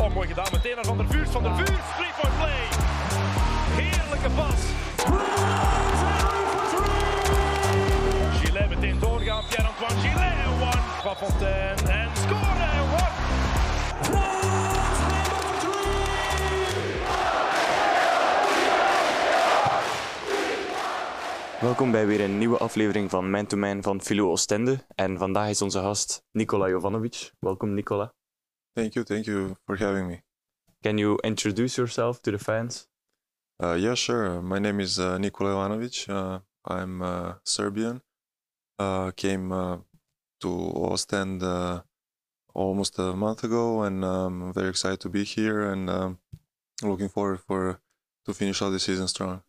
Oh, mooi gedaan. Meteen naar Van der Vuurs. Van der Vuurs, three point play. Heerlijke pas. Gillet meteen doorgaan. Pierre-Antoine Gillet. One. Van Fontaine. En scoren. One. Welkom bij weer een nieuwe aflevering van Man to Man van Philo Ostende. En vandaag is onze gast Nikola Jovanovic. Welkom Nikola. Thank you, thank you for having me. Can you introduce yourself to the fans? Uh, yeah, sure. My name is uh, Nikola Jovanovic. Uh, I'm uh, Serbian. Uh, came uh, to Ostend uh, almost a month ago, and um, I'm very excited to be here and um, looking forward for to finish out the season strong.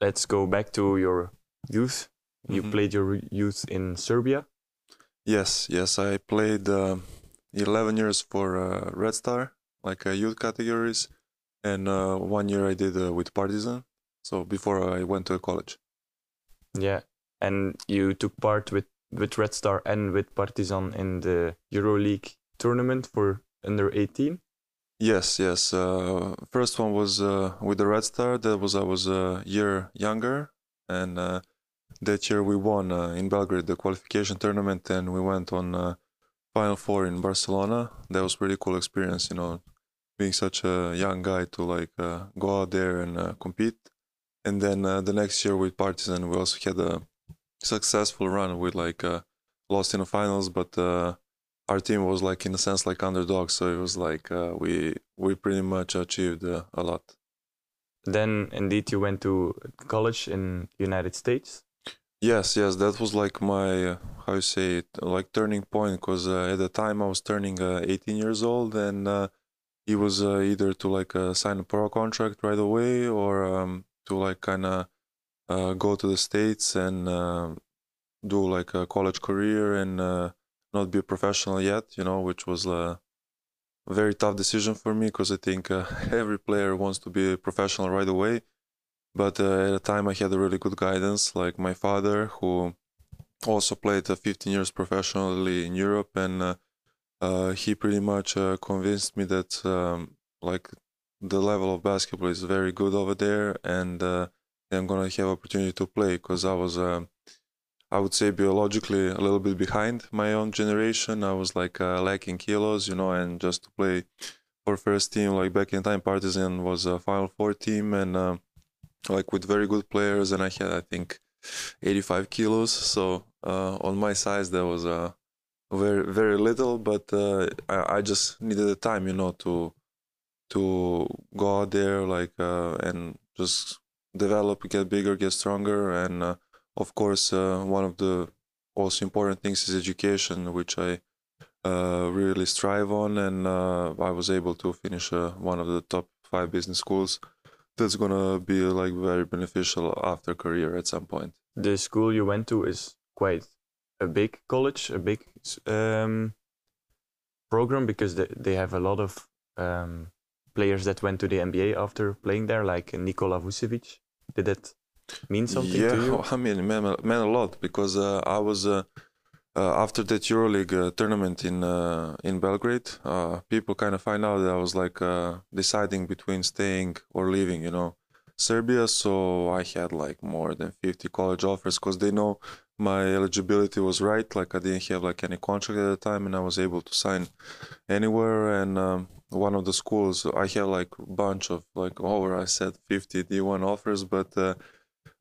Let's go back to your youth. You Mhm. played your youth in Serbia. Yes, yes. I played uh, 11 years for uh, Red Star, like uh, youth categories, and uh, one year I did uh, with Partizan. So before I went to college. Yeah. And you took part with, with Red Star and with Partizan in the EuroLeague tournament for under 18. Yes, yes. Uh, first one was uh, with the Red Star. That was I was a year younger, and uh, that year we won uh, in Belgrade the qualification tournament, and we went on uh, Final Four in Barcelona. That was pretty cool experience, you know, being such a young guy to like uh, go out there and uh, compete. And then uh, the next year with Partizan, we also had a successful run. We like uh, lost in the finals, but uh, our team was like in a sense like underdogs so it was like uh, we we pretty much achieved a lot Then indeed you went to college in United States. Yes yes that was like my how you say it like turning point because uh, at the time i was turning uh, 18 years old and uh, it was uh, either to like uh, sign a pro contract right away or um, to like kind of uh, go to the states and uh, do like a college career and not be a professional yet you know which was a very tough decision for me because i think every player wants to be a professional right away but uh, at the time i had a really good guidance like my father who also played uh, 15 years professionally in europe and uh, uh, he pretty much convinced me that um, like the level of basketball is very good over there and i'm gonna have opportunity to play because i was um I would say biologically a little bit behind my own generation. I was like uh, lacking kilos, you know, and just to play for first team, like back in time, Partizan was a Final Four team and uh, like with very good players, and I had I think 85 kilos. So uh, on my size, there was uh, very very little, but uh, I, I just needed the time, you know, to to go out there like uh, and just develop, get bigger, get stronger, and uh, of course, one of the also important things is education, which I really strive on, and I was able to finish one of the top five business schools. That's gonna be like very beneficial after career at some point. The school you went to is quite a big college, a big um, program because they, they have a lot of um, players that went to the NBA after playing there, like Nikola Vucevic. Did that mean something yeah, to you? I mean, man, man a lot because uh, I was uh, after that EuroLeague uh, tournament in uh, in Belgrade. Uh, people kind of find out that I was like uh, deciding between staying or leaving. You know, Serbia. So I had like more than fifty college offers because they know my eligibility was right. Like I didn't have like any contract at the time, and I was able to sign anywhere. And um, one of the schools, I had like a bunch of like over I said fifty D1 offers, but. Uh,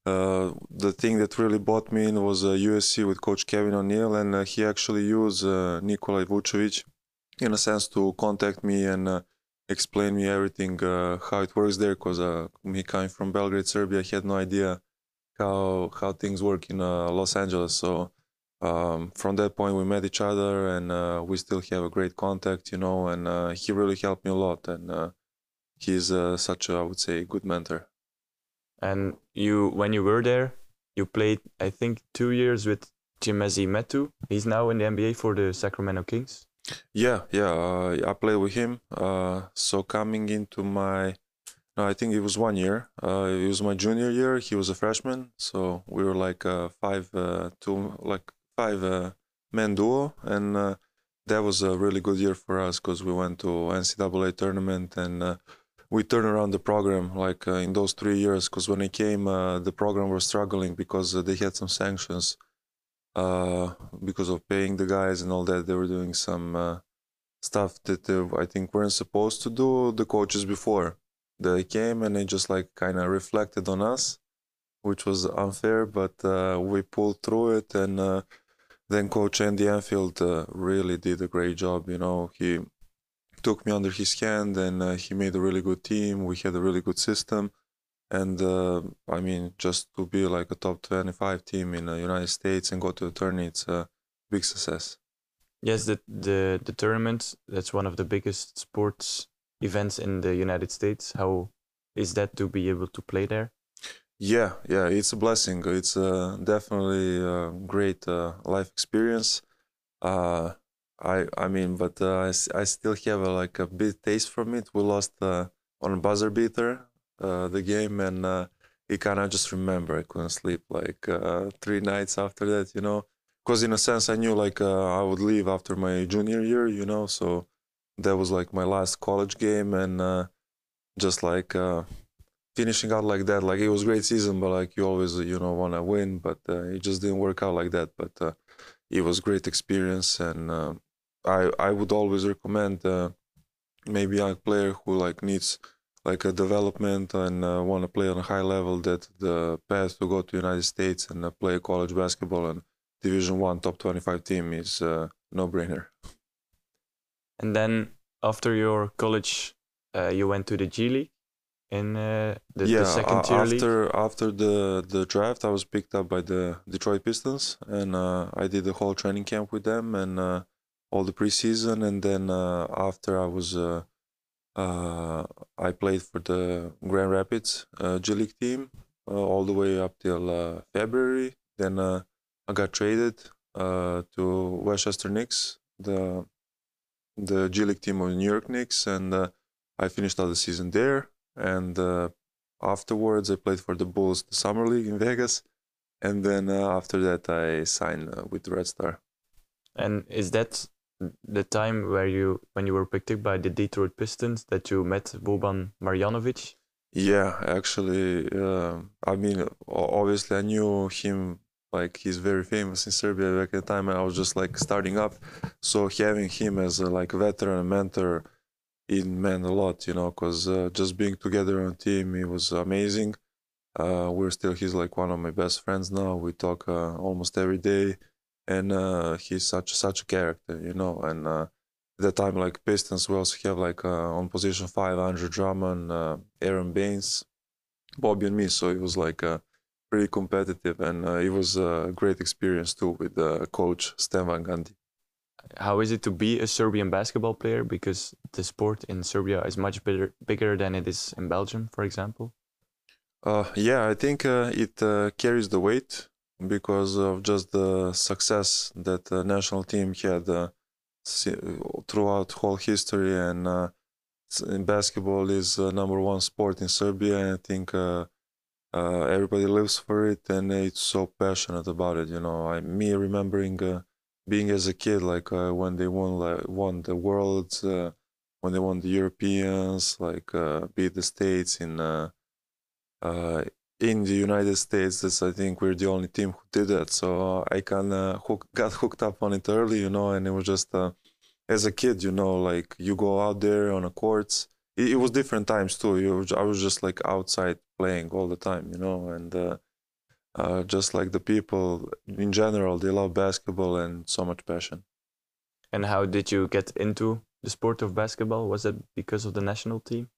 uh, the thing that really bought me in was uh, USC with Coach Kevin O'Neill, and uh, he actually used uh, Nikola Vucevic in a sense to contact me and uh, explain me everything uh, how it works there. Because me coming from Belgrade, Serbia, I had no idea how how things work in Los Angeles. So um, from that point, we met each other, and we still have a great contact, you know. And he really helped me a lot, and he's such a, I would say, good mentor. And you, when you were there, you played, I think, two years with Chimezie Metu. He's now in the NBA for the Sacramento Kings. Yeah, yeah. Uh, I played with him. Uh, so coming into my, no, I think it was one year. Uh, it was my junior year. He was a freshman, so we were like uh, five, uh, two, like five uh, man duo, and that was a really good year for us because we went to NCAA tournament and we turned around the program like uh, in those three years. Because when I came, uh, the program was struggling because uh, they had some sanctions uh, because of paying the guys and all that. They were doing some uh, stuff that I think weren't supposed to do. The coaches before they came and they just like kind of reflected on us, which was unfair, but we pulled through it and then coach Andy Enfield uh, really did a great job. You know, he took me under his hand and uh, he made a really good team. We had a really good system. And uh, I mean, just to be like a top 25 team in the United States and go to the tournament, it's a big success. Yes, the, the, the tournament, that's one of the biggest sports events in the United States. How is that to be able to play there? Yeah, yeah, it's a blessing. It's uh, definitely a great uh, life experience. Uh, I I mean, but uh, I, I still have a, like a bit taste from it. We lost uh, on buzzer beater uh, the game, and uh, it kind just remember I couldn't sleep like uh, three nights after that. You know, because in a sense I knew like uh, I would leave after my junior year. You know, so that was like my last college game, and uh, just like finishing out like that like it was great season but like you always you know want to win but it just didn't work out like that but it was great experience and uh, i i would always recommend uh, maybe a player who like needs like a development and uh, want to play on a high level that the path to go to united states and uh, play college basketball and division one top 25 team is no brainer and then after your college you went to the g league in uh, the, yeah, the second tier after league? after the the draft, I was picked up by the Detroit Pistons, and uh, I did the whole training camp with them and uh, all the preseason. And then uh, after I was, uh, uh, I played for the Grand Rapids G League team all the way up till February. Then I got traded to Westchester Knicks, the the G League team of New York Knicks, and I finished out the season there and uh, afterwards I played for the Bulls the summer league in Vegas, and then uh, after that I signed uh, with Red Star. And is that the time where you when you were picked up by the Detroit Pistons that you met Boban Marjanovic? Yeah, actually, uh, I mean, obviously I knew him like he's very famous in Serbia back at the time. I was just like starting up, so having him as a like veteran mentor it meant a lot, you know, because uh, just being together on team, it was amazing. Uh, we're still, he's like one of my best friends now. We talk uh, almost every day, and uh, he's such such a character, you know. And uh, at that time, like Pistons, we also have like uh, on position five, Andre Drummond, Aron Baynes, Bobby, and me. So it was like pretty competitive, and it was a great experience too with coach Stan Van Gundy how is it to be a Serbian basketball player? Because the sport in Serbia is much bigger, bigger than it is in Belgium, for example. Uh, yeah, I think uh, it uh, carries the weight because of just the success that the national team had uh, throughout whole history, and uh, basketball is number one sport in Serbia. And I think uh, everybody lives for it, and it's so passionate about it. You know, I me remembering being as a kid, like uh, when they won like won the world uh, when they won the Europeans, like uh, beat the states in uh, uh, in the United States. I think we're the only team who did that. So uh, I kind of hook, got hooked up on it early, you know, and it was just as a kid, you know, like you go out there on a courts. It, it was different times too. You, I was just like outside playing all the time, you know, and uh, just like the people in general, they love basketball and so much passion. And how did you get into the sport of basketball? Was it because of the national team?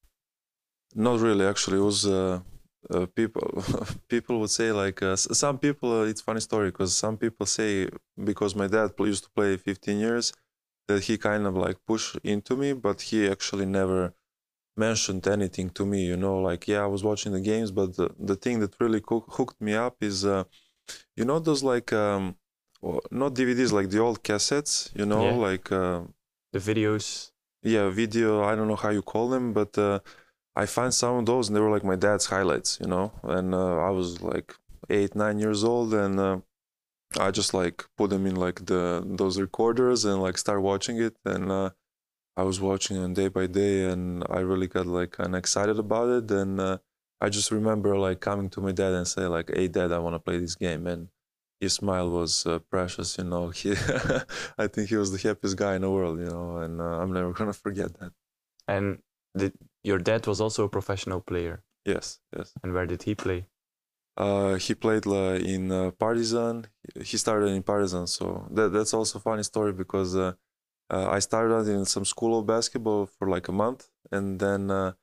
Not really, actually. It was uh, people. people would say like uh, some people. Uh, it's funny story because some people say because my dad used to play 15 years that he kind of like pushed into me, but he actually never mentioned anything to me you know like yeah i was watching the games but the, the thing that really hooked me up is uh, you know those like um not dvds like the old cassettes you know yeah. like uh, the videos yeah video i don't know how you call them but uh, i find some of those and they were like my dad's highlights you know? And uh, i was like eight nine years old and uh, I just like put them in like the those recorders and like start watching it. And uh, I was watching it day by day and I really got like kind of excited about it. And uh, I just remember like coming to my dad and say like hey dad I want to play this game. And his smile was uh, precious you know? He I think he was the happiest guy in the world you know? And uh, I'm never gonna forget that. And did, your dad was also a professional player. yes yes And where did he play? Uh, he played uh, in uh, Partizan. He started in Partizan, so that that's also a funny story because uh, uh, I started in some school of basketball for like a month, and then uh,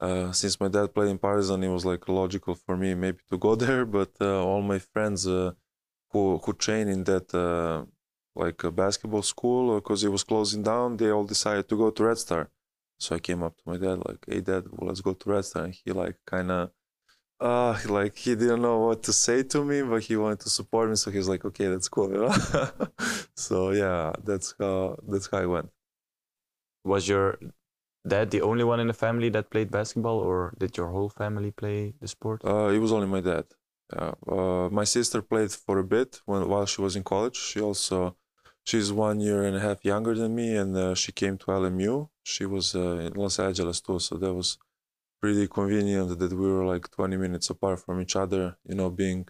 uh, since my dad played in Partizan, it was like logical for me maybe to go there. But uh, all my friends uh, who who train in that uh, like a basketball school because it was closing down, they all decided to go to Red Star. So I came up to my dad like, "Hey, Dad, well, let's go to Red Star." And he like kind of uh like he didn't know what to say to me but he wanted to support me so he's like okay that's cool you know so yeah that's how that's how it went Was your dad the only one in the family that played basketball, or did your whole family play the sport? uh it was only my dad yeah uh my sister played for a bit when while she was in college she also she's one year and a half younger than me and uh, she came to lmu she was uh, in los angeles too so that was pretty convenient that we were like 20 minutes apart from each other you know being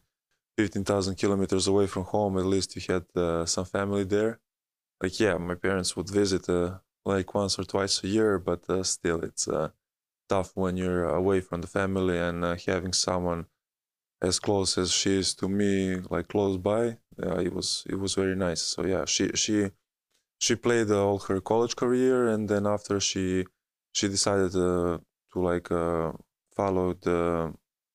15,000 kilometers away from home at least you had uh, some family there. Like yeah my parents would visit uh, like once or twice a year but uh, still it's uh, tough when you're away from the family and having someone as close as she is to me like close by uh, it was it was very nice. So yeah she she she played uh, all her college career and then after she she decided uh, to like uh, follow the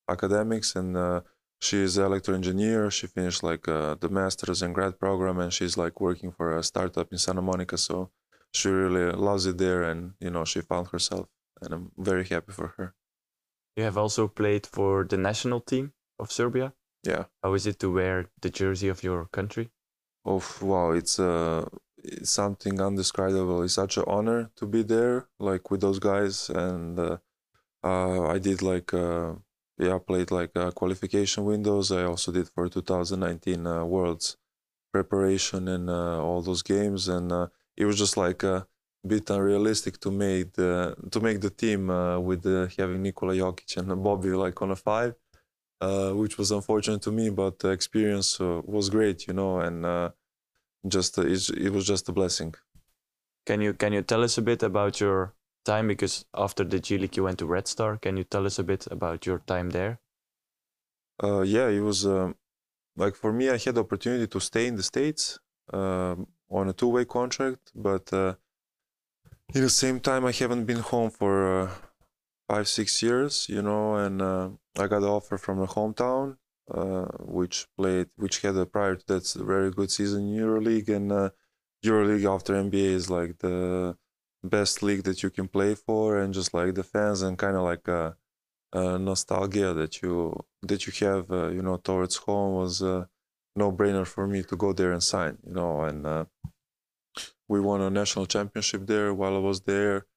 academics and uh, she is an electro engineer she finished like the masters and grad program and she's like working for a startup in santa monica. So she really loves it there and you know she found herself and i'm very happy for her. You have also played for the national team of Serbia. Yeah How is it to wear the jersey of your country? Oh wow, it's uh it's something undescribable. It's such an honor to be there, like with those guys, and uh, uh I did like uh yeah, I played like uh, qualification windows. I also did for 2019 uh, Worlds preparation and uh, all those games, and uh, it was just like a bit unrealistic to make the to make the team uh, with uh, having Nikola Jokic and Bobby like on a five uh, which was unfortunate to me, but the experience uh, was great, you know, and uh, just uh, it's, it was just a blessing. Can you can you tell us a bit about your time? Because after the G League, you went to Red Star. Can you tell us a bit about your time there? Uh, yeah, it was um like for me, I had the opportunity to stay in the states um on a two-way contract, but uh, at the same time, I haven't been home for uh, five, six years, you know, and uh, I got an offer from a hometown, uh, which played, which had a prior to that very good season in EuroLeague, and uh, EuroLeague after NBA is like the best league that you can play for, and just like the fans and kind of like a, a nostalgia that you that you have, uh, you know, towards home was a no brainer for me to go there and sign, you know, and uh, we won a national championship there while I was there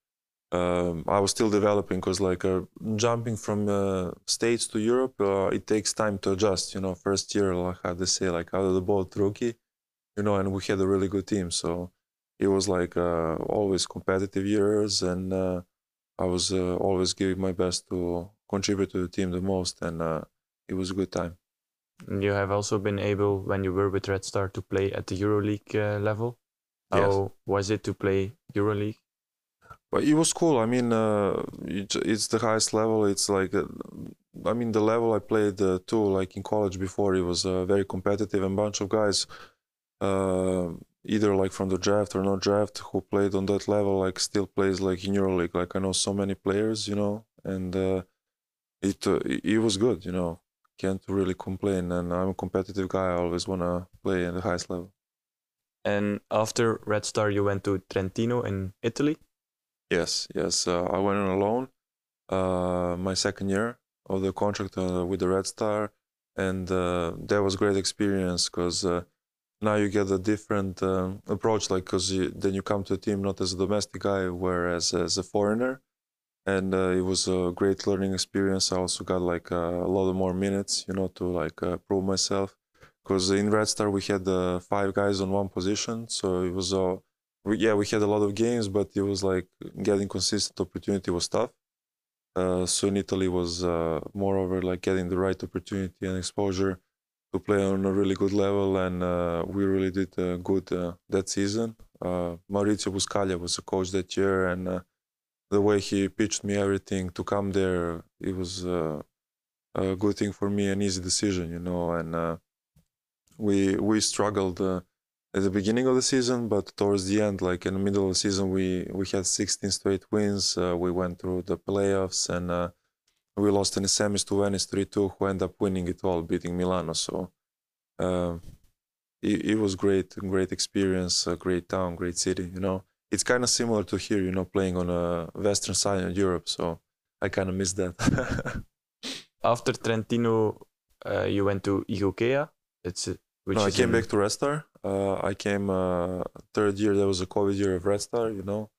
um, I was still developing because like uh, jumping from uh, states to Europe, uh, it takes time to adjust. You know, first year, like how they say, like out of the boat rookie, you know, and we had a really good team, so it was like uh, always competitive years, and uh, I was uh, always giving my best to contribute to the team the most, and uh, it was a good time. You have also been able, when you were with Red Star, to play at the EuroLeague uh, level. How Yes. was it to play EuroLeague? But it was cool. I mean, uh, it, it's the highest level. It's like, uh, I mean, the level I played uh, too, like in college before, it was uh, very competitive and bunch of guys, uh, either like from the draft or not draft, who played on that level, like still plays like in EuroLeague. Like I know so many players, you know, and it, uh, it it was good, you know. Can't really complain. And I'm a competitive guy. I always wanna play at the highest level. And after Red Star, you went to Trentino in Italy. Yes, yes. Uh, I went on loan uh, my second year of the contract uh, with the Red Star, and that was great experience because now you get a different um, approach. Like, because then you come to a team not as a domestic guy, whereas as a foreigner, and uh, it was a great learning experience. I also got like uh, a lot of more minutes, you know, to like uh, prove myself. because in Red Star we had five guys on one position, so it was all. We, yeah, we had a lot of games, but it was like getting consistent opportunity was tough. Uh, so in Italy was uh, moreover like getting the right opportunity and exposure to play on a really good level, and uh, we really did uh, good uh, that season. Uh, Maurizio Buscaglia was the coach that year, and the way he pitched me everything to come there, it was a good thing for me, an easy decision, you know. And we we struggled at the beginning of the season, but towards the end, like in the middle of the season, we we had 16 straight wins. Uh, we went through the playoffs, and uh, we lost in the semis to Venice 3-2, who ended up winning it all, beating Milano. So. Uh, it, it was great, great experience, a great town, great city. You know, it's kind of similar to here. You know, playing on a western side of Europe. So I kind of miss that. After Trentino, uh, you went to Igokea. It's uh, no, I came in- back to Red Star. Uh, I came uh, third year. There was a COVID year of Red Star. You know,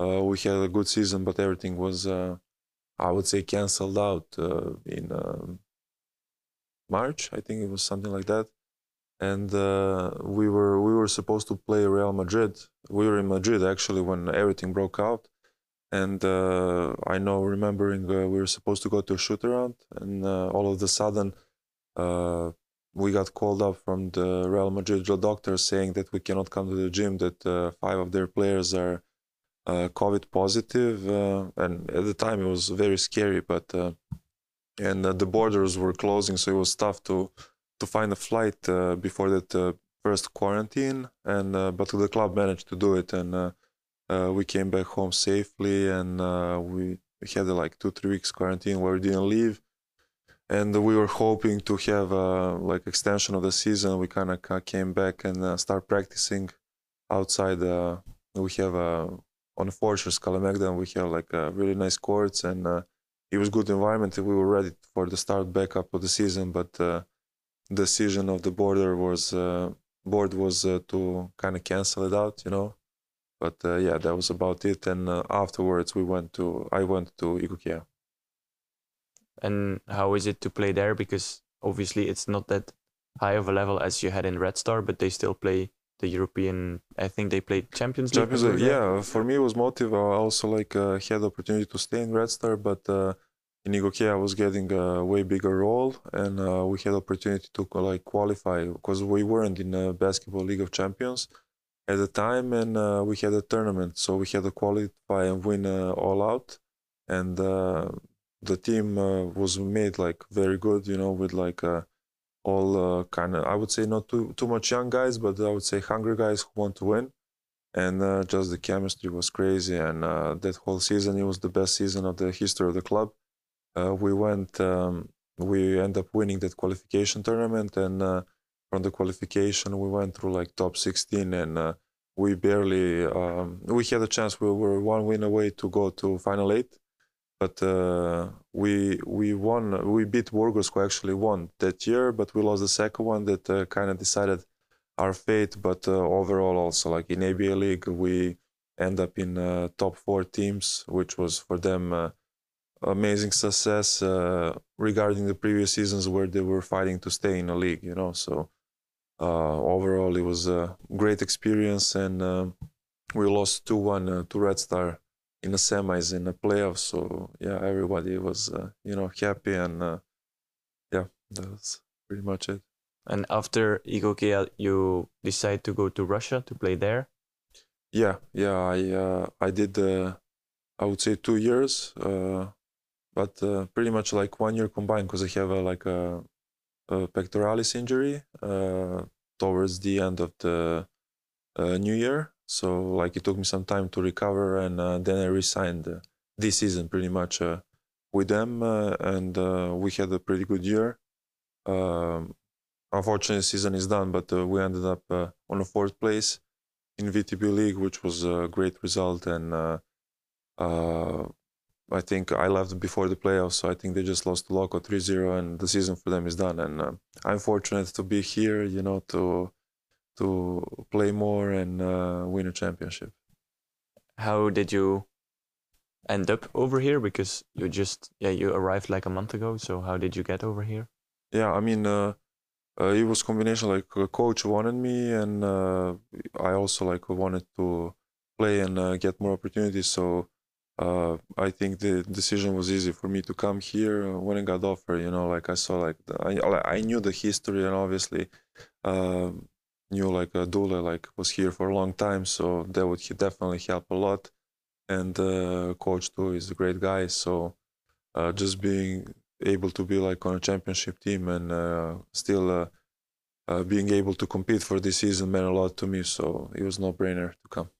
uh, we had a good season, but everything was, uh, I would say, canceled out uh, in um March. I think it was something like that. And uh, we were we were supposed to play Real Madrid. We were in Madrid actually when everything broke out. And uh, I know, remembering, uh, we were supposed to go to a shoot around, and uh, all of a sudden, uh, we got called up from the Real Madrid doctor saying that we cannot come to the gym, that uh, five of their players are uh, COVID positive. Uh, and at the time, it was very scary, but uh, and uh, the borders were closing, so it was tough to to find a flight uh, before that first quarantine. And but the club managed to do it, and we came back home safely, and we had like two three weeks quarantine where we didn't leave and we were hoping to have a like extension of the season. We kind of came back and uh, start practicing outside. Uh, we have uh, on the Fortress Kalemegdan, we have like uh, really nice courts and uh, it was good environment. We were ready for the start back up of the season, but uh, decision of the border was uh, board was uh, to kind of cancel it out, you know. But uh, yeah, that was about it. And uh, afterwards, we went to I went to Igokea. And how is it to play there? Because obviously it's not that high of a level as you had in Red Star, but they still play the European. I think they played Champions League. Champions League, yeah. For me, it was motive. I also like uh, had the opportunity to stay in Red Star, but uh, in Igoke I was getting a way bigger role, and uh, we had opportunity to uh, like qualify because we weren't in the basketball League of Champions at the time, and uh, we had a tournament, so we had to qualify and win uh, all out, and uh, the team uh, was made like very good, you know, with like. Uh, all uh, kind of, I would say, not too too much young guys, but I would say hungry guys who want to win and uh, just the chemistry was crazy and uh, that whole season it was the best season of the history of the club uh, we went um, we end up winning that qualification tournament and from the qualification we went through like top 16 and we barely um, we had a chance we were one win away to go to final eight but uh, we we won we beat Burgos who actually won that year but we lost the second one that uh, kind of decided our fate, but uh, overall also like in ABA League we end up in uh, top four teams, which was for them uh, amazing success uh, regarding the previous seasons where they were fighting to stay in the league. You know, so uh, overall it was a great experience, and um we lost two one uh, to Red Star in the semis in the playoffs. So yeah, everybody was uh, you know happy, and uh, yeah, that's pretty much it. And after Igokea, you decide to go to Russia to play there. Yeah, yeah, I uh, I did uh, I would say two years, uh, but uh, pretty much like one year combined because I have a, like a, a pectoralis injury uh, towards the end of the uh, new year. So like it took me some time to recover, and uh, then I resigned uh, this season pretty much uh, with them, uh, and uh, we had a pretty good year. Um, unfortunately, the season is done, but we ended up on the fourth place in VTB League, which was a great result. And I think I left before the playoffs, so I think they just lost to Loco 3-0, and the season for them is done. And I'm fortunate to be here, you know, to to play more and uh, win a championship. How did you end up over here? Because you just yeah you arrived like a month ago. So how did you get over here? Yeah, I mean, uh, uh, it was combination like a coach wanted me and uh, I also like wanted to play and uh, get more opportunities. So uh, I think the decision was easy for me to come here when I got offered. You know, like I saw like the, I I knew the history and obviously um, knew like uh, Dule like was here for a long time, so that would definitely help a lot. And uh, coach too is a great guy, so uh, just being able to be like on a championship team and uh, still uh, uh, being able to compete for this season meant a lot to me. So it was no brainer to come.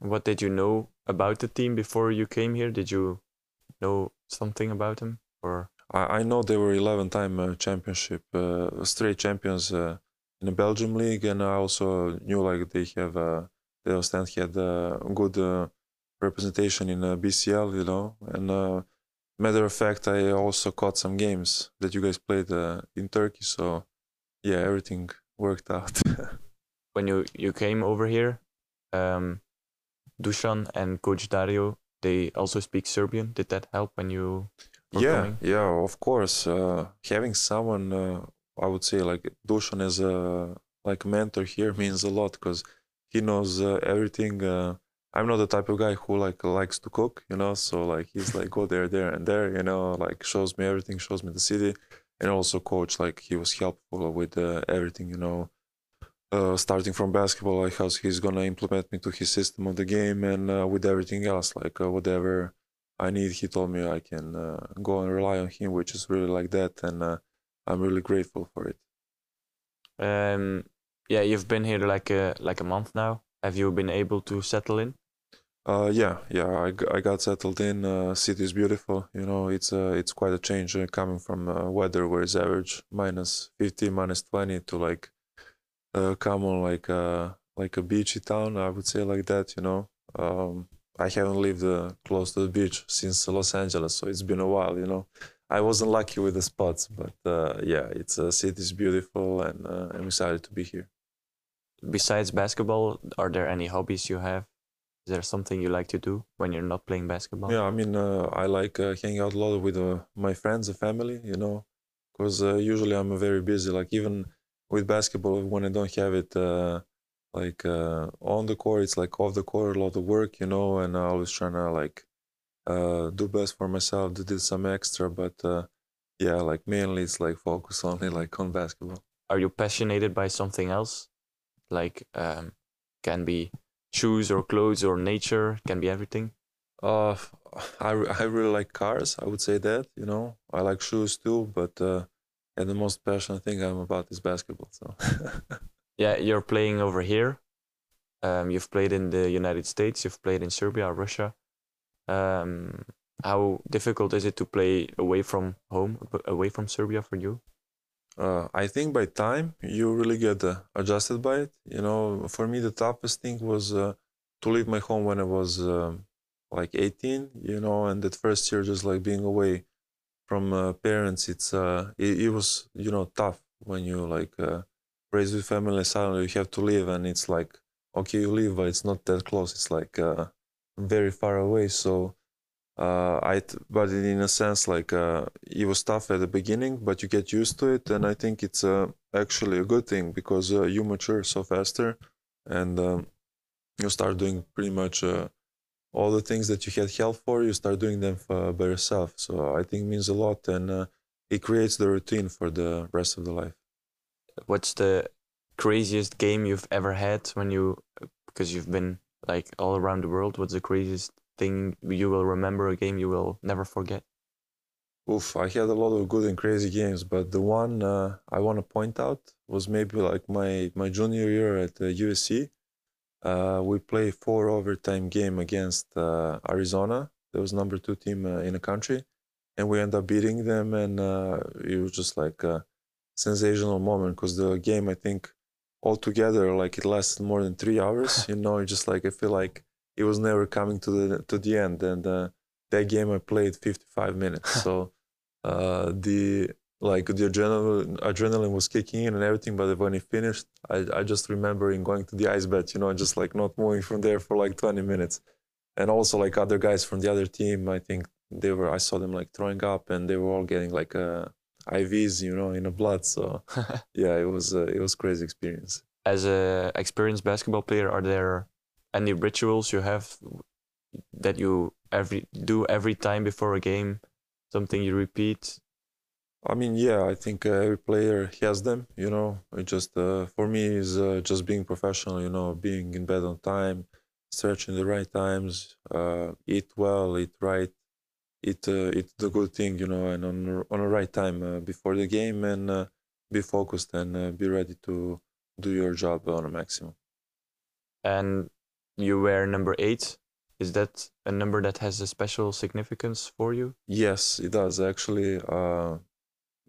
What did you know about the team before you came here? Did you know something about them, or I, I know they were 11-time uh, championship uh, straight champions uh, in the Belgium league, and I also knew like they have uh, they Ostend had uh, good uh, representation in uh, BCL, you know. And uh, matter of fact, I also caught some games that you guys played uh, in Turkey, so yeah, everything worked out. when you you came over here, um, Dusan and Coach Dario, they also speak Serbian. Did that help when you? were yeah coming? yeah of course uh, having someone uh, i would say like dushan is a like mentor here means a lot because he knows uh, everything uh, i'm not the type of guy who like likes to cook you know so like he's like go there there and there you know like shows me everything shows me the city and also coach like he was helpful with uh, everything you know. Uh, starting from basketball like how he's gonna implement me to his system of the game and uh, with everything else like uh, whatever I need, he told me I can uh, go and rely on him, which is really like that, and uh, I'm really grateful for it. Um, yeah, you've been here like a like a month now. Have you been able to settle in? Uh, yeah, yeah, I, I got settled in. Uh, city is beautiful. You know, it's uh, it's quite a change uh, coming from uh, weather where it's average minus 50, minus 20 to like uh, come on like uh, like a beachy town. I would say like that. You know, um, I haven't lived uh, close to the beach since Los Angeles, so it's been a while. You know, I wasn't lucky with the spots, but uh, yeah, it's uh, city is beautiful, and uh, I'm excited to be here. Besides basketball, are there any hobbies you have? Is there something you like to do when you're not playing basketball? Yeah, I mean, uh, I like uh, hanging out a lot with uh, my friends and family, you know, because uh, usually I'm very busy. Like even with basketball, when I don't have it uh, like uh, on the court, it's like off the court, a lot of work, you know, and I always trying to like uh, do best for myself, to do some extra, but uh, yeah, like mainly it's like focus only like on basketball. Are you passionate by something else? Like um, can be shoes or clothes or nature, can be everything. Uh, I, I really like cars. I would say that you know I like shoes too, but uh, and the most passionate thing I'm about is basketball. So Yeah, you're playing over here. Um, you've played in the United States. You've played in Serbia, Russia. Um, how difficult is it to play away from home, away from Serbia for you? uh, I think by time you really get uh, adjusted by it. You know, for me the toughest thing was uh, to leave my home when I was um, like 18. You know, and that first year just like being away from uh, parents, it's uh, it, it was you know tough when you like uh, raised with family. Suddenly you have to leave, and it's like okay, you leave, but it's not that close. It's like uh, very far away. So uh, I, but in a sense, like uh, it was tough at the beginning, but you get used to it, and I think it's uh, actually a good thing because uh, you mature so faster, and um, you start doing pretty much uh, all the things that you had help for. You start doing them for, by yourself. So I think it means a lot, and uh, it creates the routine for the rest of the life. What's the craziest game you've ever had when you, because you've been like all around the world? What's the craziest thing you will remember? A game you will never forget? Oof, I had a lot of good and crazy games, but the one uh, I want to point out was maybe like my my junior year at the USC. Uh, we played four overtime game against uh, Arizona. That was number two team uh, in the country, and we end up beating them. And uh, it was just like a sensational moment because the game, I think, altogether, like it lasted more than three hours. you know, just like I feel like it was never coming to the to the end. And uh, that game I played 55 minutes. so uh, the like the adrenaline adrenaline was kicking in and everything. But when it finished, I I just remembering going to the ice bed, you know, and just like not moving from there for like 20 minutes. And also like other guys from the other team, I think they were I saw them like throwing up and they were all getting like uh, IVs, you know, in the blood. So yeah, it was uh, it was crazy experience. As a experienced basketball player, are there any rituals you have that you every do every time before a game? Something you repeat? I mean, yeah, I think uh, every player has them. You know, it just uh, for me is uh, just being professional. You know, being in bed on time, stretching the right times, uh, eat well, eat right, eat uh, eat the good thing. You know, and on on the right time uh, before the game, and be focused and be ready to do your job on a maximum. And you wear number eight. Is that a number that has a special significance for you? Yes, it does actually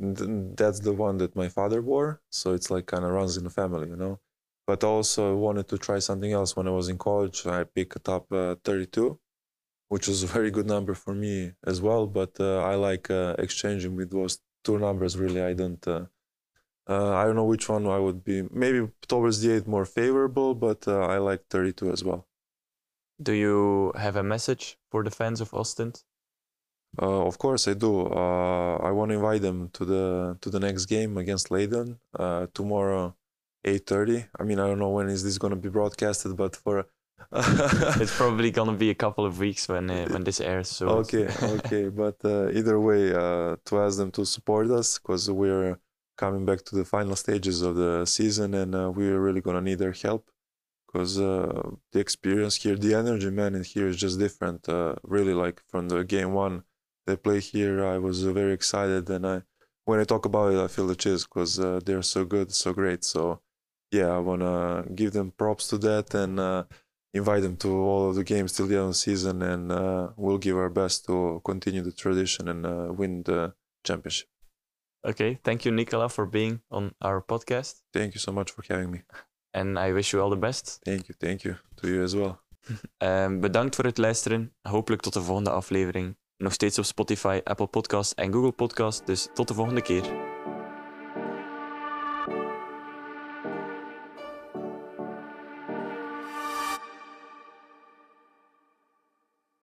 that's the one that my father wore so it's like kind of runs in the family you know but also I wanted to try something else when i was in college i picked up uh, 32 which was a very good number for me as well but uh, i like uh, exchanging with those two numbers really i don't uh, uh, i don't know which one i would be maybe towards the eight more favorable but uh, i like 32 as well do you have a message for the fans of Ostend uh, of course, I do. Uh, I want to invite them to the to the next game against Leiden uh, tomorrow, eight thirty. I mean, I don't know when is this going to be broadcasted, but for it's probably going to be a couple of weeks when uh, when this airs. So okay, okay. But uh, either way, uh, to ask them to support us because we're coming back to the final stages of the season, and we're really going to need their help because the experience here, the energy, man, in here is just different. really, like from the game one they play here, I was uh, very excited, and I when I talk about it, I feel the chills because uh, they're so good, so great. So yeah, I wanna give them props to that and uh, invite them to all of the games till the end of the season, and uh, we'll give our best to continue the tradition and uh, win the championship. Okay, thank you, Nikola, for being on our podcast. Thank you so much for having me. And I wish you all the best. Thank you, thank you. To you as well. um, bedankt voor het luisteren. Hopelijk tot de volgende aflevering. Nog steeds op Spotify, Apple Podcasts en Google Podcasts. Dus tot de volgende keer.